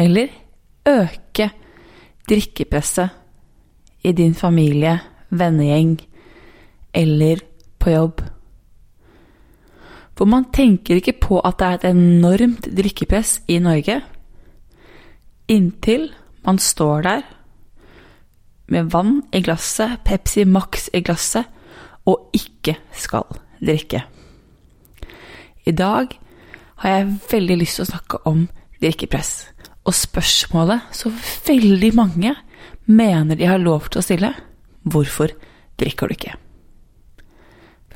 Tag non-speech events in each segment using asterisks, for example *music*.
eller øke drikkepresset i din familie, vennegjeng eller på jobb? For man tenker ikke på at det er et enormt drikkepress i Norge inntil man står der med vann i glasset, Pepsi Max i glasset, og ikke skal drikke. I dag har jeg veldig lyst til å snakke om drikkepress. Og spørsmålet så veldig mange mener de har lov til å stille hvorfor drikker du ikke?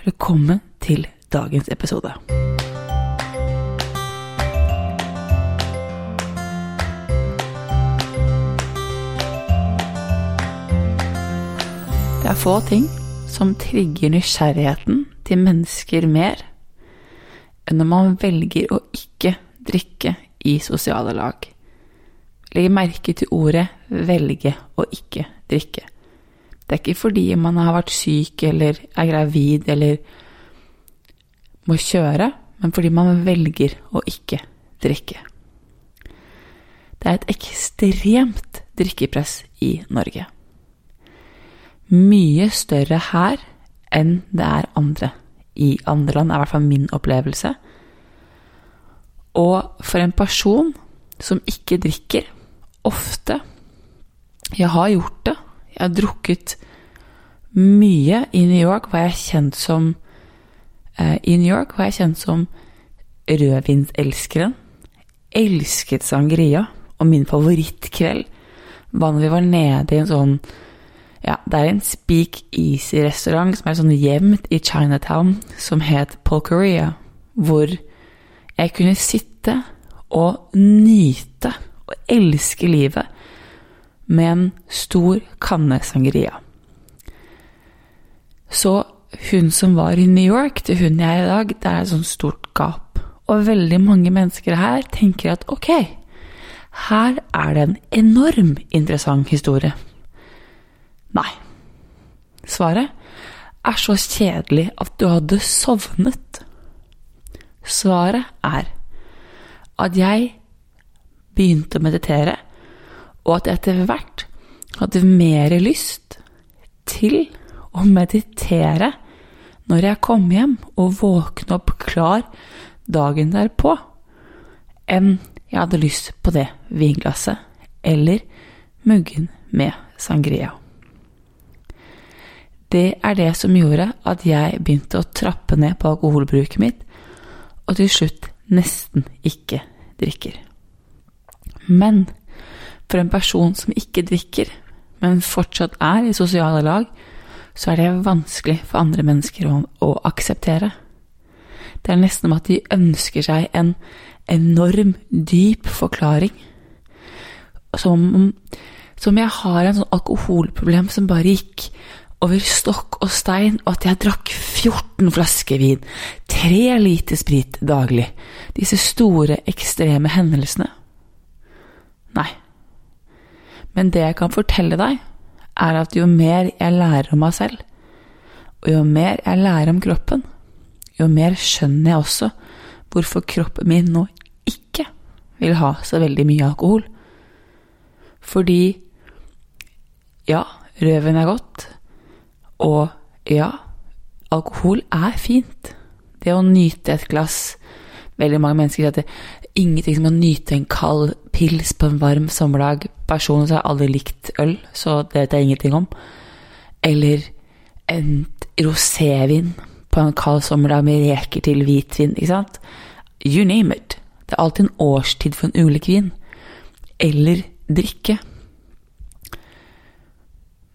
Velkommen til dagens episode. Det er få ting som trigger nysgjerrigheten til mennesker mer enn når man velger å ikke drikke i sosiale lag. Legg merke til ordet 'velge å ikke drikke'. Det er ikke fordi man har vært syk eller er gravid eller må kjøre, men fordi man velger å ikke drikke. Det er et ekstremt drikkepress i Norge. Mye større her enn det er andre i andre land, er i hvert fall min opplevelse. Og for en person som ikke drikker, ofte Jeg har gjort det. Jeg har drukket mye i New York, var jeg kjent som eh, I New York var jeg kjent som rødvinselskeren. Elsket sangria. Og min favorittkveld var når vi var nede i en sånn ja, det er en Speak Easy-restaurant som er sånn gjemt i Chinatown, som het Polkaria, hvor jeg kunne sitte og nyte og elske livet med en stor kanne sangria. Så hun som var i New York, til hun jeg er i dag, det er et sånt stort gap. Og veldig mange mennesker her tenker at ok, her er det en enorm interessant historie. Nei. Svaret er så kjedelig at du hadde sovnet. Svaret er at jeg begynte å meditere, og at jeg etter hvert hadde mer lyst til å meditere når jeg kom hjem og våkne opp klar dagen derpå, enn jeg hadde lyst på det vinglasset eller muggen med sangria. Det er det som gjorde at jeg begynte å trappe ned på alkoholbruket mitt, og til slutt nesten ikke drikker. Men for en person som ikke drikker, men fortsatt er i sosiale lag, så er det vanskelig for andre mennesker å, å akseptere. Det er nesten som at de ønsker seg en enorm, dyp forklaring. Som om som jeg har en sånn alkoholproblem som bare gikk over stokk og stein, og at jeg drakk 14 flasker vin, tre liter sprit daglig. Disse store, ekstreme hendelsene. Men det jeg kan fortelle deg, er at jo mer jeg lærer om meg selv, og jo mer jeg lærer om kroppen, jo mer skjønner jeg også hvorfor kroppen min nå ikke vil ha så veldig mye alkohol. Fordi ja, rødvin er godt, og ja, alkohol er fint. Det å nyte et glass Veldig mange mennesker sier at ingenting som å nyte en kald pils på en varm sommerdag. Personlig så har jeg aldri likt øl, så det vet jeg ingenting om. Eller en rosévin på en kald sommerdag med reker til hvitvin, ikke sant? You name it. Det er alltid en årstid for en ulik vin. Eller drikke.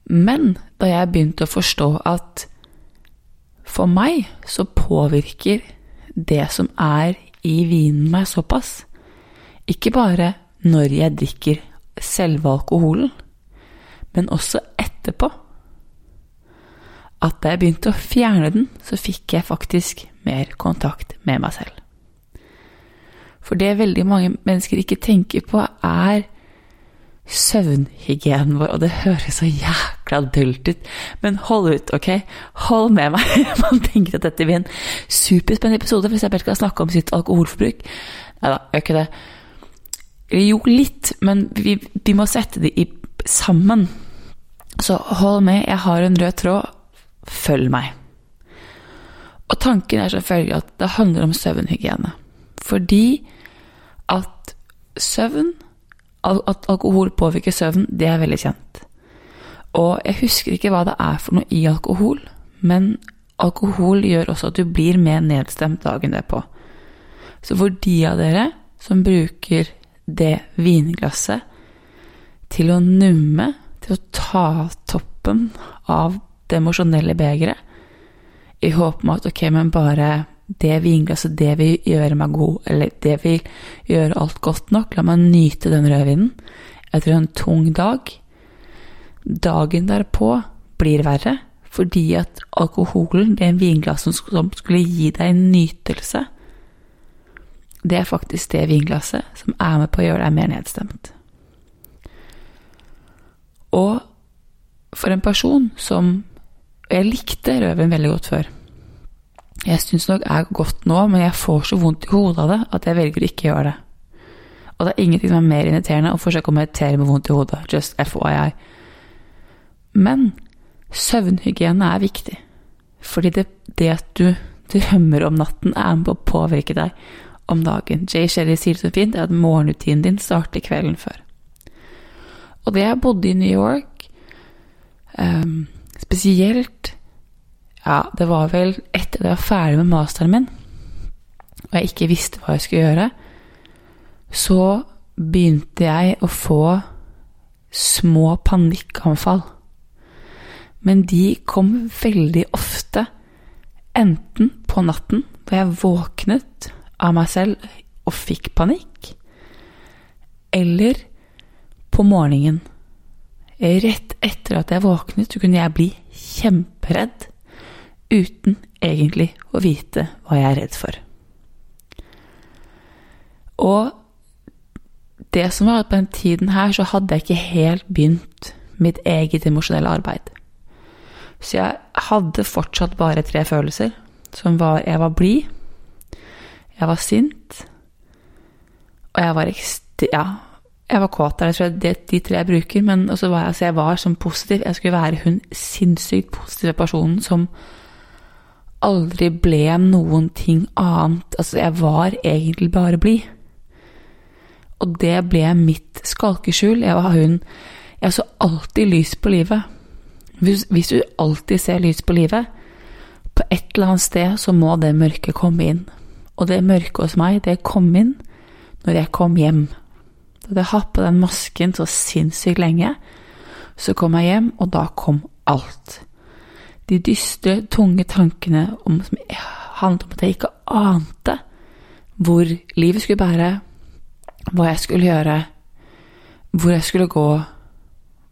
Men da jeg begynte å forstå at for meg så påvirker det som er i vinen meg såpass, ikke bare når jeg drikker selve alkoholen, men også etterpå. At da jeg begynte å fjerne den, så fikk jeg faktisk mer kontakt med meg selv. For det veldig mange mennesker ikke tenker på, er søvnhygienen vår, og det høres så jækla dølt ut, men hold ut, ok? Hold med meg. *laughs* Man tenker at dette blir en superspennende episode hvis jeg bare skal snakke om sitt alkoholforbruk. Nei da, gjør ikke det. Jo, litt, men vi, vi må sette det i, sammen. Så hold med, jeg har en rød tråd. Følg meg. Og tanken er selvfølgelig at det handler om søvnhygiene. Fordi at søvn at alkohol påvirker søvn, det er veldig kjent. Og jeg husker ikke hva det er for noe i alkohol, men alkohol gjør også at du blir mer nedstemt dagen derpå. Så for de av dere som bruker det vinglasset til å numme, til å ta toppen av det emosjonelle begeret, i håp om at ok, men bare det vinglasset, det vil gjøre meg god, eller det vil gjøre alt godt nok. La meg nyte den rødvinen etter en tung dag. Dagen derpå blir verre, fordi at alkoholen, det er en vinglass som skulle gi deg en nytelse, det er faktisk det vinglasset som er med på å gjøre deg mer nedstemt. Og for en person som Jeg likte rødvin veldig godt før. Jeg syns nok er godt nå, men jeg får så vondt i hodet av det at jeg velger å ikke gjøre det. Og det er ingenting som er mer irriterende å forsøke å meditere med vondt i hodet. Just FYI. Men søvnhygiene er viktig. Fordi det, det at du drømmer om natten, er med på å påvirke deg om dagen. Jay Sherry sier det så fint, at morgenrutinen din starter kvelden før. Og det jeg bodde i New York, um, spesielt ja, det var vel etter at jeg var ferdig med masteren min, og jeg ikke visste hva jeg skulle gjøre, så begynte jeg å få små panikkanfall. Men de kom veldig ofte, enten på natten, hvor jeg våknet av meg selv og fikk panikk, eller på morgenen. Rett etter at jeg våknet, så kunne jeg bli kjemperedd uten egentlig å vite hva jeg er redd for. Og det som var at på den tiden her, så hadde jeg ikke helt begynt mitt eget emosjonelle arbeid. Så jeg hadde fortsatt bare tre følelser, som var jeg var blid, jeg var sint, og jeg var Ja, jeg var kåt. Det er de tre jeg bruker, men også var jeg, altså jeg var som positiv. Jeg skulle være hun sinnssykt positive personen som aldri ble noen ting annet. Altså, jeg var egentlig bare blid. Og det ble mitt skalkeskjul. Jeg var hun Jeg så alltid lys på livet. Hvis, hvis, du alltid ser lys på livet, på et eller annet sted så må det mørket komme inn. Og det mørket hos meg, det kom inn når jeg kom hjem. Da jeg hatt på den masken så sinnssykt lenge, så kom jeg hjem, og da kom alt de dystre, tunge tankene om, som handlet om at jeg ikke ante hvor livet skulle bære, hva jeg skulle gjøre, hvor jeg skulle gå,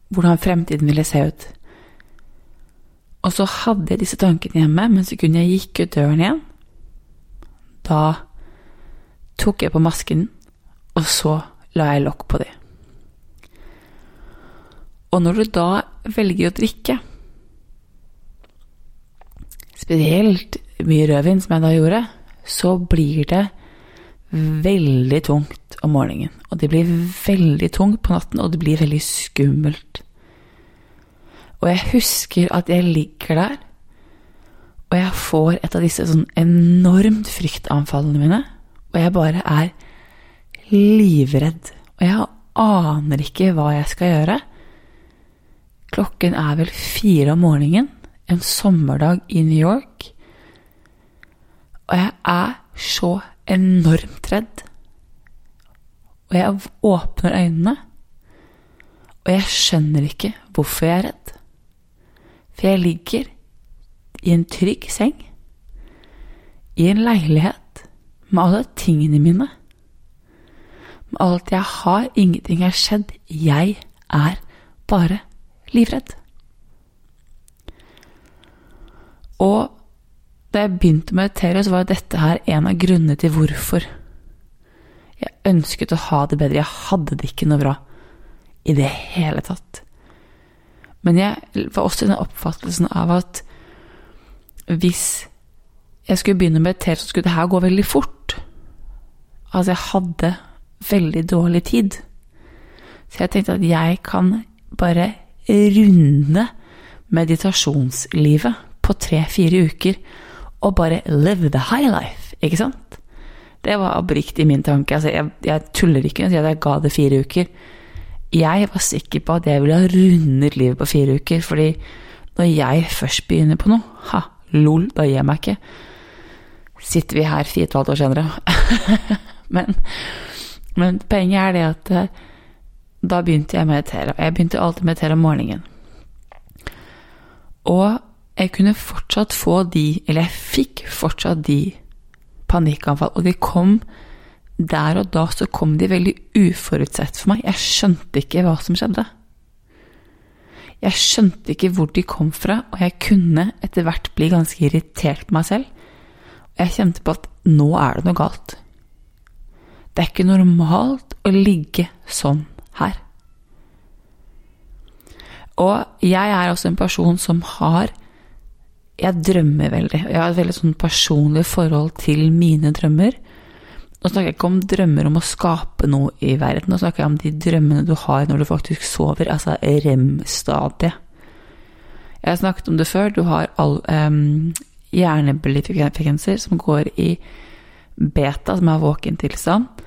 hvordan fremtiden ville se ut. Og så hadde jeg disse tankene hjemme, men sekundet jeg gikk ut døren igjen, da tok jeg på masken, og så la jeg lokk på dem. Og når du da velger å drikke, Spesielt mye rødvin, som jeg da gjorde, så blir det veldig tungt om morgenen. Og det blir veldig tungt på natten, og det blir veldig skummelt. Og jeg husker at jeg ligger der, og jeg får et av disse sånn enormt fryktanfallene mine, og jeg bare er livredd. Og jeg aner ikke hva jeg skal gjøre. Klokken er vel fire om morgenen en sommerdag i New York. Og jeg er så enormt redd. Og jeg åpner øynene, og jeg skjønner ikke hvorfor jeg er redd. For jeg ligger i en trygg seng, i en leilighet, med alle tingene mine. Med alt jeg har, ingenting har skjedd. Jeg er bare livredd. Og da jeg begynte å meditere, så var dette her en av grunnene til hvorfor. Jeg ønsket å ha det bedre. Jeg hadde det ikke noe bra i det hele tatt. Men jeg var også i den oppfattelsen av at hvis jeg skulle begynne å meditere, så skulle det her gå veldig fort. Altså, jeg hadde veldig dårlig tid. Så jeg tenkte at jeg kan bare runde meditasjonslivet på tre-fire uker og bare live the high life, ikke sant? Det var oppriktig min tanke. Altså, jeg, jeg, tuller ikke når jeg sier at jeg ga det fire uker. Jeg var sikker på at jeg ville ha rundet livet på fire uker, fordi når jeg først begynner på noe, ha, lol, da gir jeg meg ikke. Sitter vi her fire og et halvt år senere. *laughs* men, men poenget er det at eh, da begynte jeg å meditere. Jeg begynte alltid å meditere om morgenen. Og jeg kunne fortsatt få de, eller jeg fikk fortsatt de panikkanfall, og de kom der og da så kom de veldig uforutsett for meg. Jeg skjønte ikke hva som skjedde. Jeg skjønte ikke hvor de kom fra, og jeg kunne etter hvert bli ganske irritert på meg selv. Og jeg kjente på at nå er det noe galt. Det er ikke normalt å ligge sånn her. Og jeg er også en person som har jeg drømmer veldig. Jeg har et veldig sånn personlig forhold til mine drømmer. Nå snakker jeg ikke om drømmer om å skape noe i verden, nå snakker jeg om de drømmene du har når du faktisk sover, altså rem-stadiet. Jeg har snakket om det før. Du har all, um, hjernebølgefrekvenser som går i beta, som er våkentilstand.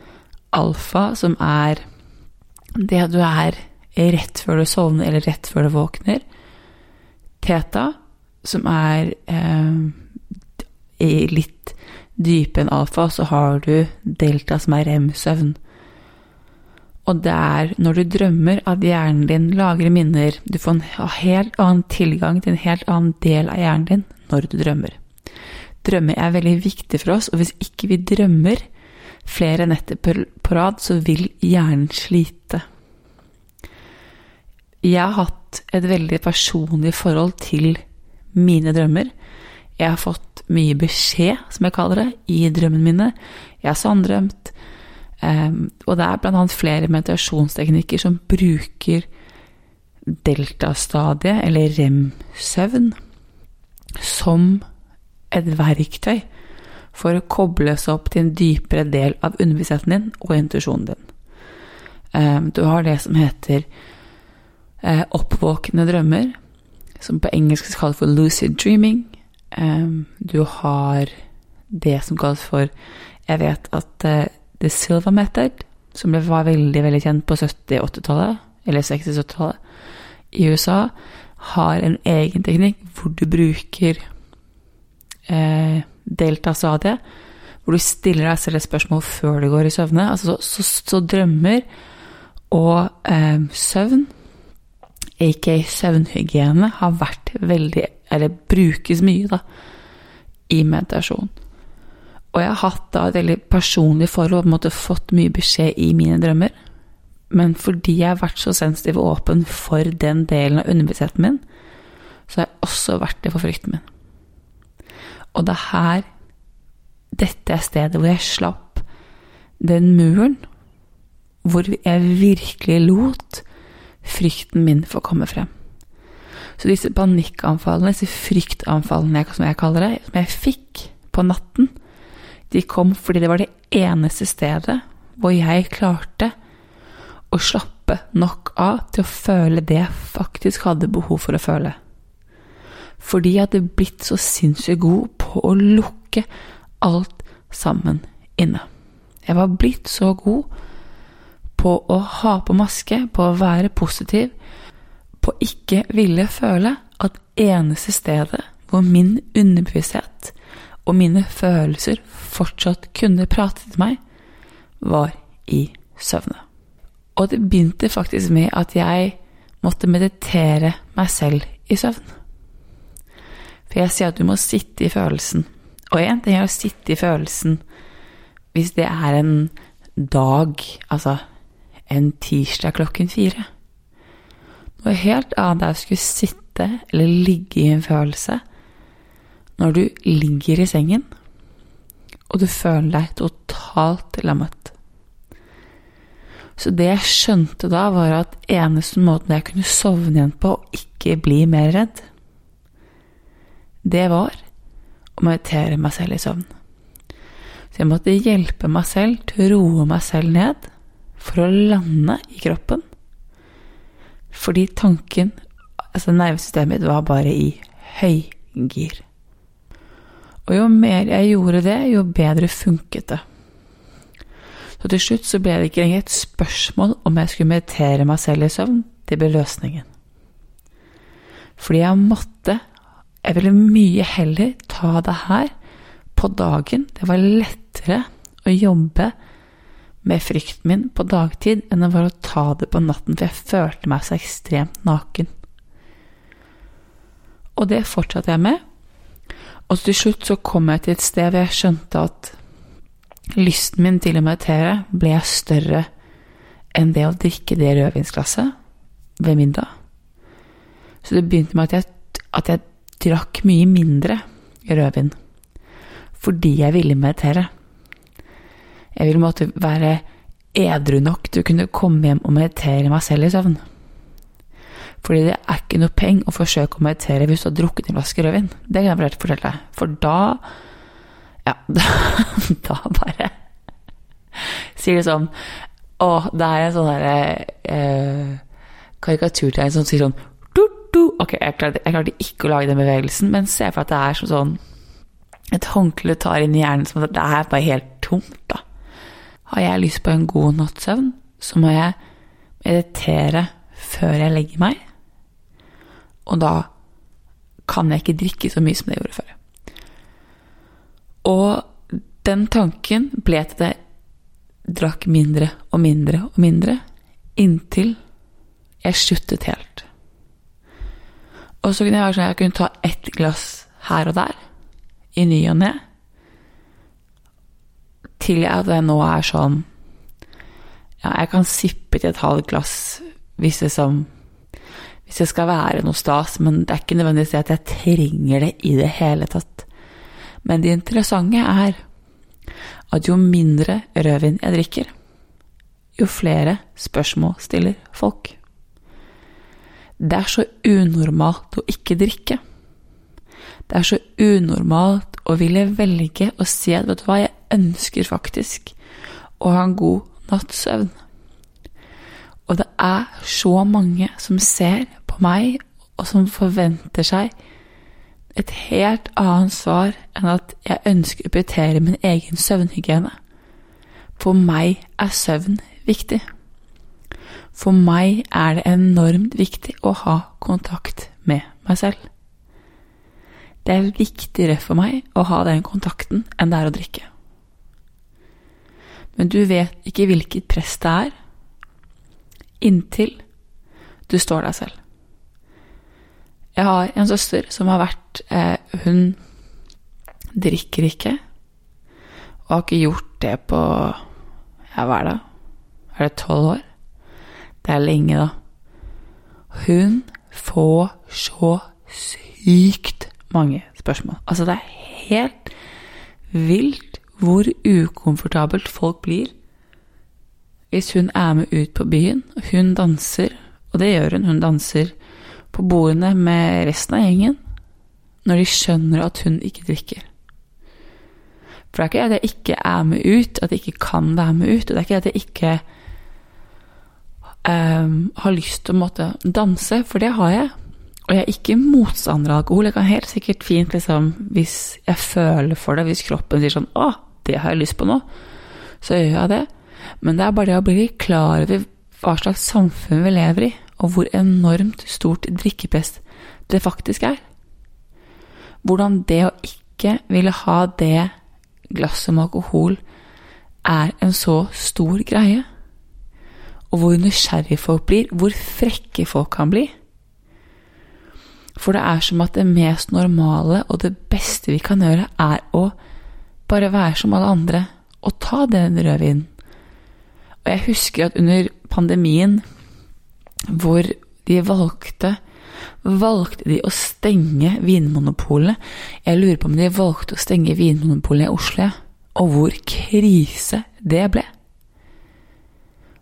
Alfa, som er det du er rett før du sovner eller rett før du våkner. Teta, som er eh, litt dypere enn alfa, så har du delta, som er rem-søvn. Og det er når du drømmer at hjernen din lagrer minner. Du får en helt annen tilgang til en helt annen del av hjernen din når du drømmer. Drømmer er veldig viktig for oss, og hvis ikke vi drømmer flere netter på rad, så vil hjernen slite. Jeg har hatt et veldig personlig forhold til mine drømmer. Jeg har fått mye beskjed, som jeg kaller det, i drømmene mine. Jeg har sanndrømt. Um, og det er bl.a. flere meditasjonsteknikker som bruker deltastadiet, eller rem-søvn, som et verktøy for å koble seg opp til en dypere del av underbevisstheten din og intuisjonen din. Um, du har det som heter uh, oppvåkne drømmer, som på engelsk kalles for lucid dreaming. Um, du har det som kalles for Jeg vet at uh, The Silva Method, som var veldig veldig kjent på 70-80-tallet, eller 60-70-tallet, i USA, har en egen teknikk hvor du bruker uh, delta-stadiet, hvor du stiller deg selv et spørsmål før du går i søvne. Altså, så, så, så drømmer og eh, søvn aka søvnhygiene, har vært veldig Eller brukes mye, da, i meditasjon. Og jeg har hatt da et veldig personlig forhold på en måte fått mye beskjed i mine drømmer. Men fordi jeg har vært så sensitiv og åpen for den delen av underbevisstheten min, så har jeg også vært det for frykten min. Og det er her Dette er stedet hvor jeg slapp den muren, hvor jeg virkelig lot frykten min får komme frem. Så disse panikkanfallene, disse fryktanfallene som jeg kaller det, som jeg fikk på natten, de kom fordi det var det eneste stedet hvor jeg klarte å slappe nok av til å føle det jeg faktisk hadde behov for å føle. Fordi jeg hadde blitt så sinnssykt god på å lukke alt sammen inne. Jeg var blitt så god på å ha på maske, på å være positiv, på ikke ville føle at eneste stedet hvor min underbevissthet og mine følelser fortsatt kunne prate til meg, var i søvne. Og det begynte faktisk med at jeg måtte meditere meg selv i søvn. For jeg sier at du må sitte i følelsen. Og én ting er å sitte i følelsen hvis det er en dag, altså en tirsdag klokken fire. Noe helt annet er å skulle sitte eller ligge i en følelse når du ligger i sengen og du føler deg totalt lammet. Så det jeg skjønte da, var at eneste måten jeg kunne sovne igjen på og ikke bli mer redd, det var å meditere meg selv i søvn. Så jeg måtte hjelpe meg selv til å roe meg selv ned for å lande i kroppen. Fordi tanken, altså nervesystemet mitt, var bare i høygir. Og jo mer jeg gjorde det, jo bedre funket det. Så til slutt så ble det ikke lenger et spørsmål om jeg skulle meditere meg selv i søvn, det ble løsningen. Fordi jeg måtte Jeg ville mye heller ta det her på dagen. Det var lettere å jobbe med frykten min på dagtid enn det var å ta det på natten, for jeg følte meg så ekstremt naken. Og det fortsatte jeg med. Og til slutt så kom jeg til et sted hvor jeg skjønte at lysten min til å meditere ble større enn det å drikke det rødvinsglasset ved middag. Så det begynte med at jeg, at jeg drakk mye mindre rødvin fordi jeg ville meditere. Jeg vil måtte være edru nok til å kunne komme hjem og meditere meg selv i søvn. Fordi det er ikke noe peng å forsøke å meditere hvis du har drukket en flaske rødvin. Det kan jeg fortelle deg. For da Ja, *laughs* da, da bare sier det sånn Å, det er en sånn derre eh, karikaturtegn som sier sånn du, du. Ok, jeg klarte, jeg klarte, ikke å lage den bevegelsen, men se for at det er sånn, sånn et håndkle du tar inn i hjernen som at det er bare helt tomt, da. Har jeg lyst på en god natts søvn, så må jeg meditere før jeg legger meg. Og da kan jeg ikke drikke så mye som jeg gjorde før. Og den tanken ble til at jeg drakk mindre og mindre og mindre inntil jeg sluttet helt. Og så kunne jeg sånn jeg kunne ta ett glass her og der, i ny og ne, til at jeg nå er sånn Ja, jeg kan sippe til et halvt glass hvis det, som, hvis det skal være noe stas, men det er ikke nødvendigvis det at jeg trenger det i det hele tatt. Men det interessante er at jo mindre rødvin jeg drikker, jo flere spørsmål stiller folk. Det er så unormalt å ikke drikke. Det er så unormalt å ville velge å si at vet du hva, jeg ønsker faktisk å ha en god natts søvn. Og det er så mange som ser på meg, og som forventer seg et helt annet svar enn at jeg ønsker å prioritere min egen søvnhygiene. For meg er søvn viktig. For meg er det enormt viktig å ha kontakt med meg selv. Det er viktigere for meg å ha den kontakten enn det er å drikke. Men du vet ikke hvilket press det er inntil du står deg selv. Jeg har en søster som har vært eh, Hun drikker ikke, og har ikke gjort det på Ja, hva er det? Er det tolv år? Det er lenge, da. Hun får så sykt mange spørsmål. Altså, det er helt vilt hvor ukomfortabelt folk blir hvis hun er med ut på byen. og Hun danser, og det gjør hun. Hun danser på bordene med resten av gjengen når de skjønner at hun ikke drikker. For det er ikke at jeg ikke er med ut, at jeg ikke kan være med ut. Og det er ikke at jeg ikke um, har lyst til å måtte danse, for det har jeg. Og jeg er ikke motstander av alkohol. Jeg kan helt sikkert fint, liksom, hvis jeg føler for det, hvis kroppen sier sånn 'Å, det har jeg lyst på nå', så gjør jeg det. Men det er bare det å bli klar over hva slags samfunn vi lever i, og hvor enormt stort drikkepress det faktisk er. Hvordan det å ikke ville ha det glasset med alkohol er en så stor greie. Og hvor nysgjerrige folk blir, hvor frekke folk kan bli. For det er som at det mest normale og det beste vi kan gjøre, er å bare være som alle andre og ta den rødvinen. Og jeg husker at under pandemien, hvor de valgte valgte de å stenge Vinmonopolet. Jeg lurer på om de valgte å stenge Vinmonopolet i Oslo, og hvor krise det ble.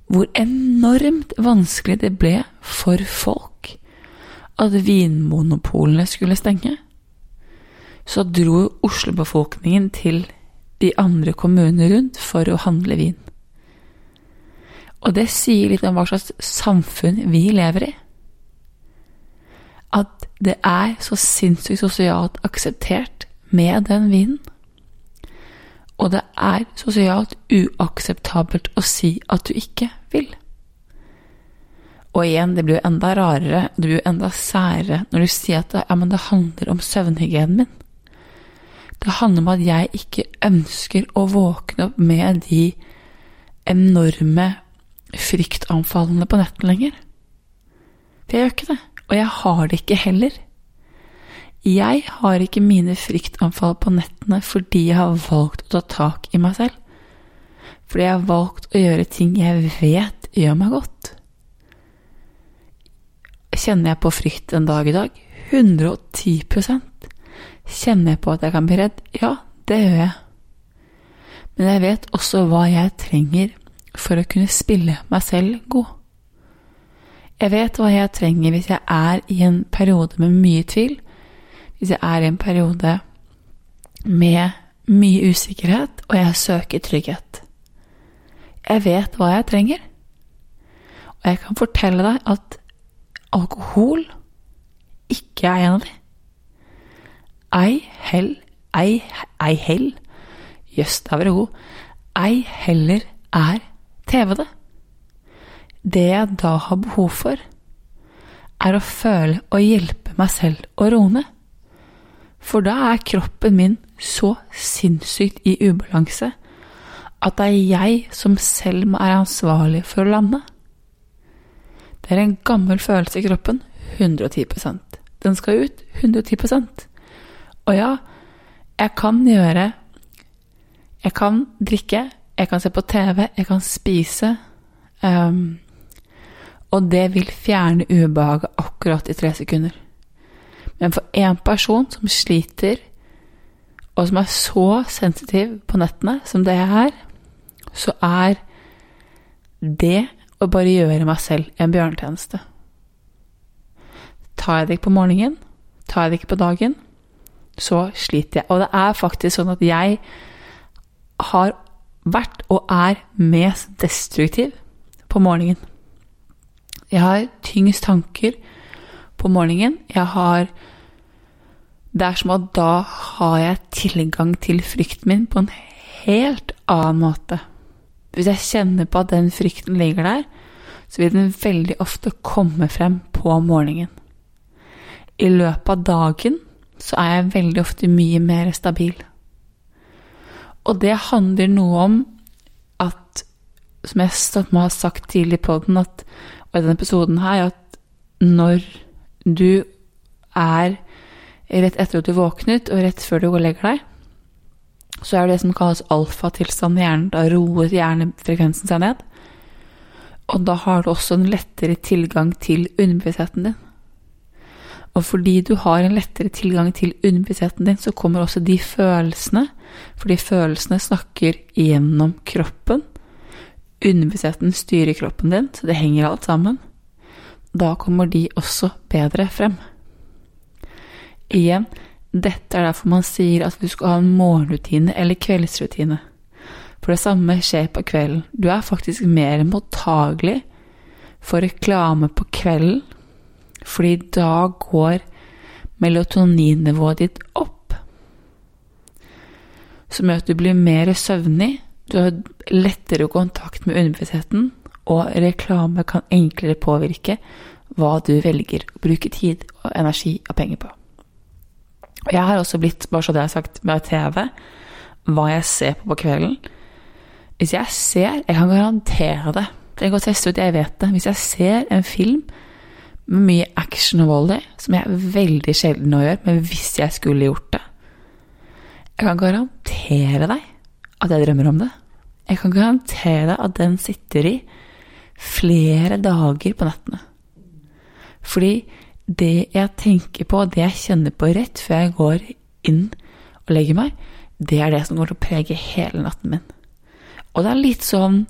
Hvor enormt vanskelig det ble for folk at vinmonopolene skulle stenge. Så dro Oslo-befolkningen til de andre kommunene rundt for å handle vin. Og det sier litt om hva slags samfunn vi lever i. At det er så sinnssykt sosialt akseptert med den vinen. Og det er sosialt uakseptabelt å si at du ikke vil. Og igjen, det blir jo enda rarere, det blir jo enda særere når du sier at det, ja, det handler om søvnhygienen min. Det handler om at jeg ikke ønsker å våkne opp med de enorme fryktanfallene på nettet lenger. For jeg gjør ikke det. Og jeg har det ikke heller. Jeg har ikke mine fryktanfall på nettene fordi jeg har valgt å ta tak i meg selv. Fordi jeg har valgt å gjøre ting jeg vet gjør meg godt. Kjenner jeg på frykt en dag i dag? 110 Kjenner jeg på at jeg kan bli redd? Ja, det gjør jeg. Men jeg vet også hva jeg trenger for å kunne spille meg selv god. Jeg vet hva jeg trenger hvis jeg er i en periode med mye tvil, hvis jeg er i en periode med mye usikkerhet, og jeg søker trygghet. Jeg vet hva jeg trenger. Og jeg kan fortelle deg at alkohol ikke er en av dem. Ei hell, ei, ei hell Jøss, der var du god. Ei heller er TV det. Det jeg da har behov for, er å føle og hjelpe meg selv å roe ned. For da er kroppen min så sinnssykt i ubalanse at det er jeg som selv er ansvarlig for å lande. Det er en gammel følelse i kroppen. 110% Den skal ut 110 Og ja, jeg kan gjøre Jeg kan drikke, jeg kan se på TV, jeg kan spise. Um, og det vil fjerne ubehaget akkurat i tre sekunder. Men for én person som sliter, og som er så sensitiv på nettene som det jeg er, så er det å bare gjøre meg selv en bjørnetjeneste. Tar jeg det ikke på morgenen, tar jeg det ikke på dagen, så sliter jeg. Og det er faktisk sånn at jeg har vært og er mest destruktiv på morgenen. Jeg har tyngst tanker på morgenen. Jeg har Det er som at da har jeg tilgang til frykten min på en helt annen måte. Hvis jeg kjenner på at den frykten ligger der, så vil den veldig ofte komme frem på morgenen. I løpet av dagen så er jeg veldig ofte mye mer stabil. Og det handler noe om at, som jeg har sagt tidlig på den, at og i denne episoden her, at når du er rett etter at du våknet, og rett før du går og legger deg, så er det det som kalles alfatilstand i hjernen. Da roer hjernefrekvensen seg ned. Og da har du også en lettere tilgang til underbevisstheten din. Og fordi du har en lettere tilgang til underbevisstheten din, så kommer også de følelsene, fordi følelsene snakker gjennom kroppen Underbevisstheten styrer kroppen din, så det henger alt sammen. da kommer de også bedre frem. Igjen, dette er derfor man sier at du skal ha en morgenrutine eller kveldsrutine. For det samme skjer på kvelden. Du er faktisk mer mottagelig for reklame på kvelden, fordi da går melatoninnivået ditt opp. Som gjør at du blir mer søvnig, du har lettere kontakt med underbevisstheten, og reklame kan enklere påvirke hva du velger å bruke tid og energi og penger på. Jeg har også blitt, bare så det er sagt, med TV, hva jeg ser på på kvelden. Hvis jeg ser Jeg kan garantere det. Trenger ikke å teste ut, jeg vet det. Hvis jeg ser en film med mye action og volley, som jeg veldig sjelden nå gjør, men hvis jeg skulle gjort det Jeg kan garantere deg at jeg drømmer om det. Jeg kan garantere deg at den sitter i flere dager på nettene. Fordi det jeg tenker på, det jeg kjenner på rett før jeg går inn og legger meg, det er det som går til å prege hele natten min. Og det er litt sånn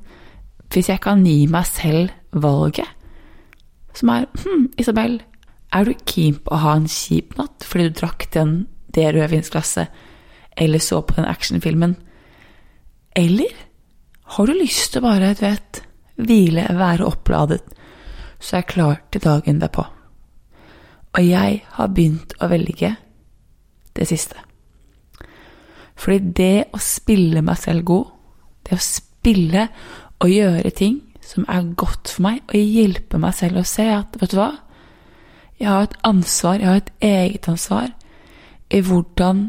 Hvis jeg kan gi meg selv valget, som er Hm, Isabel, er du keen på å ha en kjip natt fordi du drakk den, det rødvinsglasset, eller så på den actionfilmen? Eller har du lyst til å bare, du vet, hvile, være oppladet, så er jeg klar til dagen derpå? Og jeg har begynt å velge det siste. Fordi det å spille meg selv god, det å spille og gjøre ting som er godt for meg, og hjelpe meg selv å se at vet du hva, jeg har et ansvar, jeg har et eget ansvar i hvordan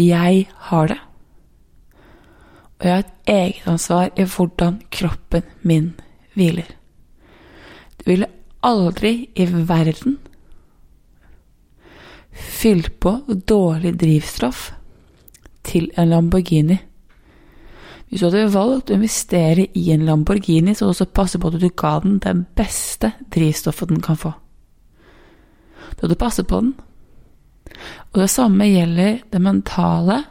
jeg har det. Og jeg har et eget ansvar i hvordan kroppen min hviler. Det ville aldri i verden fylt på dårlig drivstoff til en Lamborghini. Hvis du hadde valgt å investere i en Lamborghini, så også passe på at du ga den det beste drivstoffet den kan få. Du hadde passet på den. Og det samme gjelder det mentale,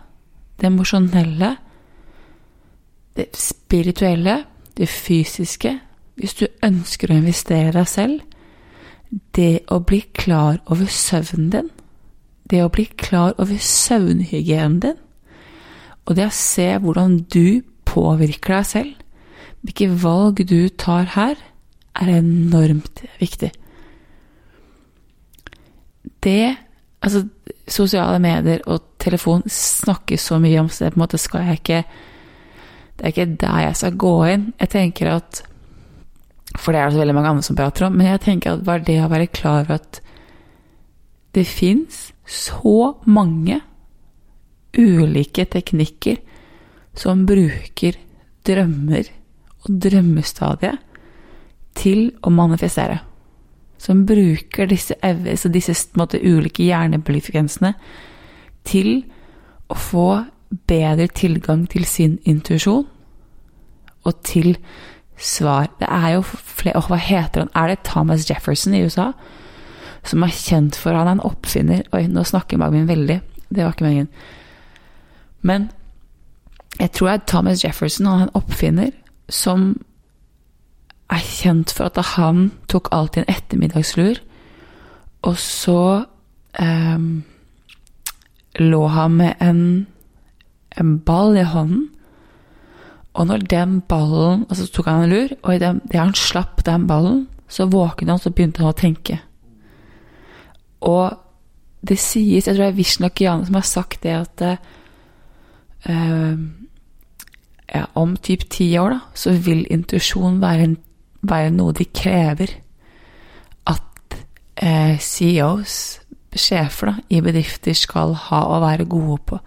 det emosjonelle, det spirituelle, det fysiske. Hvis du ønsker å investere deg selv, det å bli klar over søvnen din, det å bli klar over søvnhygienen din, og det å se hvordan du påvirker deg selv, hvilke valg du tar her, er enormt viktig. Det Altså, sosiale medier og telefon snakkes så mye om, så det på en måte skal jeg ikke Det er ikke der jeg skal gå inn. Jeg tenker at For det er det veldig mange andre som prater om, men jeg tenker at bare det å være klar over at det fins så mange ulike teknikker som bruker drømmer og drømmestadiet til å manifestere. Som bruker disse, disse måte, ulike hjernebølgefrekvensene til å få bedre tilgang til sin intuisjon og til svar. Det er jo flere Hva heter han? Er det Thomas Jefferson i USA? som er kjent for Han er en oppfinner Oi, nå snakker magen min veldig. Det var ikke meningen. Men jeg tror det er Thomas Jefferson, han er en oppfinner som er kjent for at han tok alltid en ettermiddagslur, og så eh, lå han med en, en ball i hånden. Og når den ballen Altså tok han en lur, og idet han slapp den ballen, så våknet han, så begynte han å tenke. Og det sies, jeg tror det er Vishnak Jane som har sagt det, at uh, ja, om typ ti år da, så vil intuisjon være, være, noe de krever at eh, CEOs, sjefer da, i bedrifter, skal ha og være gode på.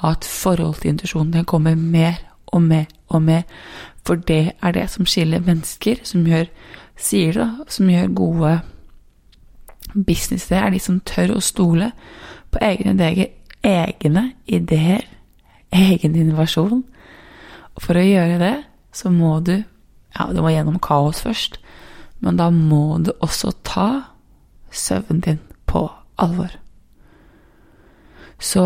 Ha et forhold til intuisjonen. Den kommer mer og mer og mer. For det er det som skiller mennesker, som gjør, sier det, som gjør gode Business det er de som tør å stole på egne egne ideer, egen innovasjon. Og for å gjøre det, så må du Ja, du må gjennom kaos først, men da må du også ta søvnen din på alvor. Så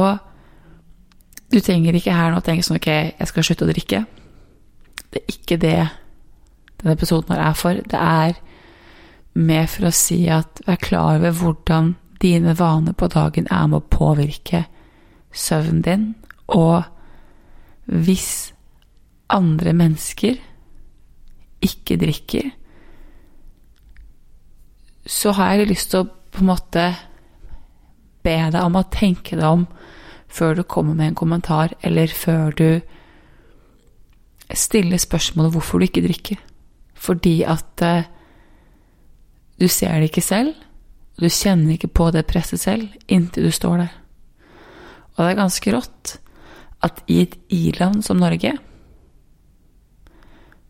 du trenger ikke her nå å tenke sånn Ok, jeg skal slutte å drikke. Det er ikke det denne episoden her er for. Det er mer for å si at vær klar over hvordan dine vaner på dagen er med å påvirke søvnen din, og hvis andre mennesker ikke drikker, så har jeg lyst til å på en måte be deg om å tenke deg om før du kommer med en kommentar, eller før du stiller spørsmålet hvorfor du ikke drikker. Fordi at eh, du ser det ikke selv, du kjenner ikke på det presset selv inntil du står der. Og det er ganske rått at i et i-land som Norge,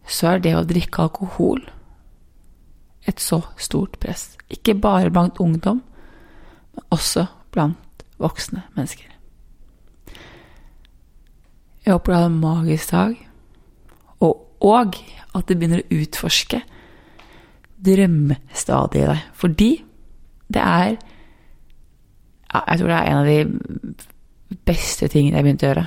så er det å drikke alkohol et så stort press. Ikke bare blant ungdom, men også blant voksne mennesker. Jeg håper du har en magisk dag, og, og at du begynner å utforske drømmestadiet i deg. Fordi det er Jeg tror det er en av de beste tingene jeg begynte å gjøre.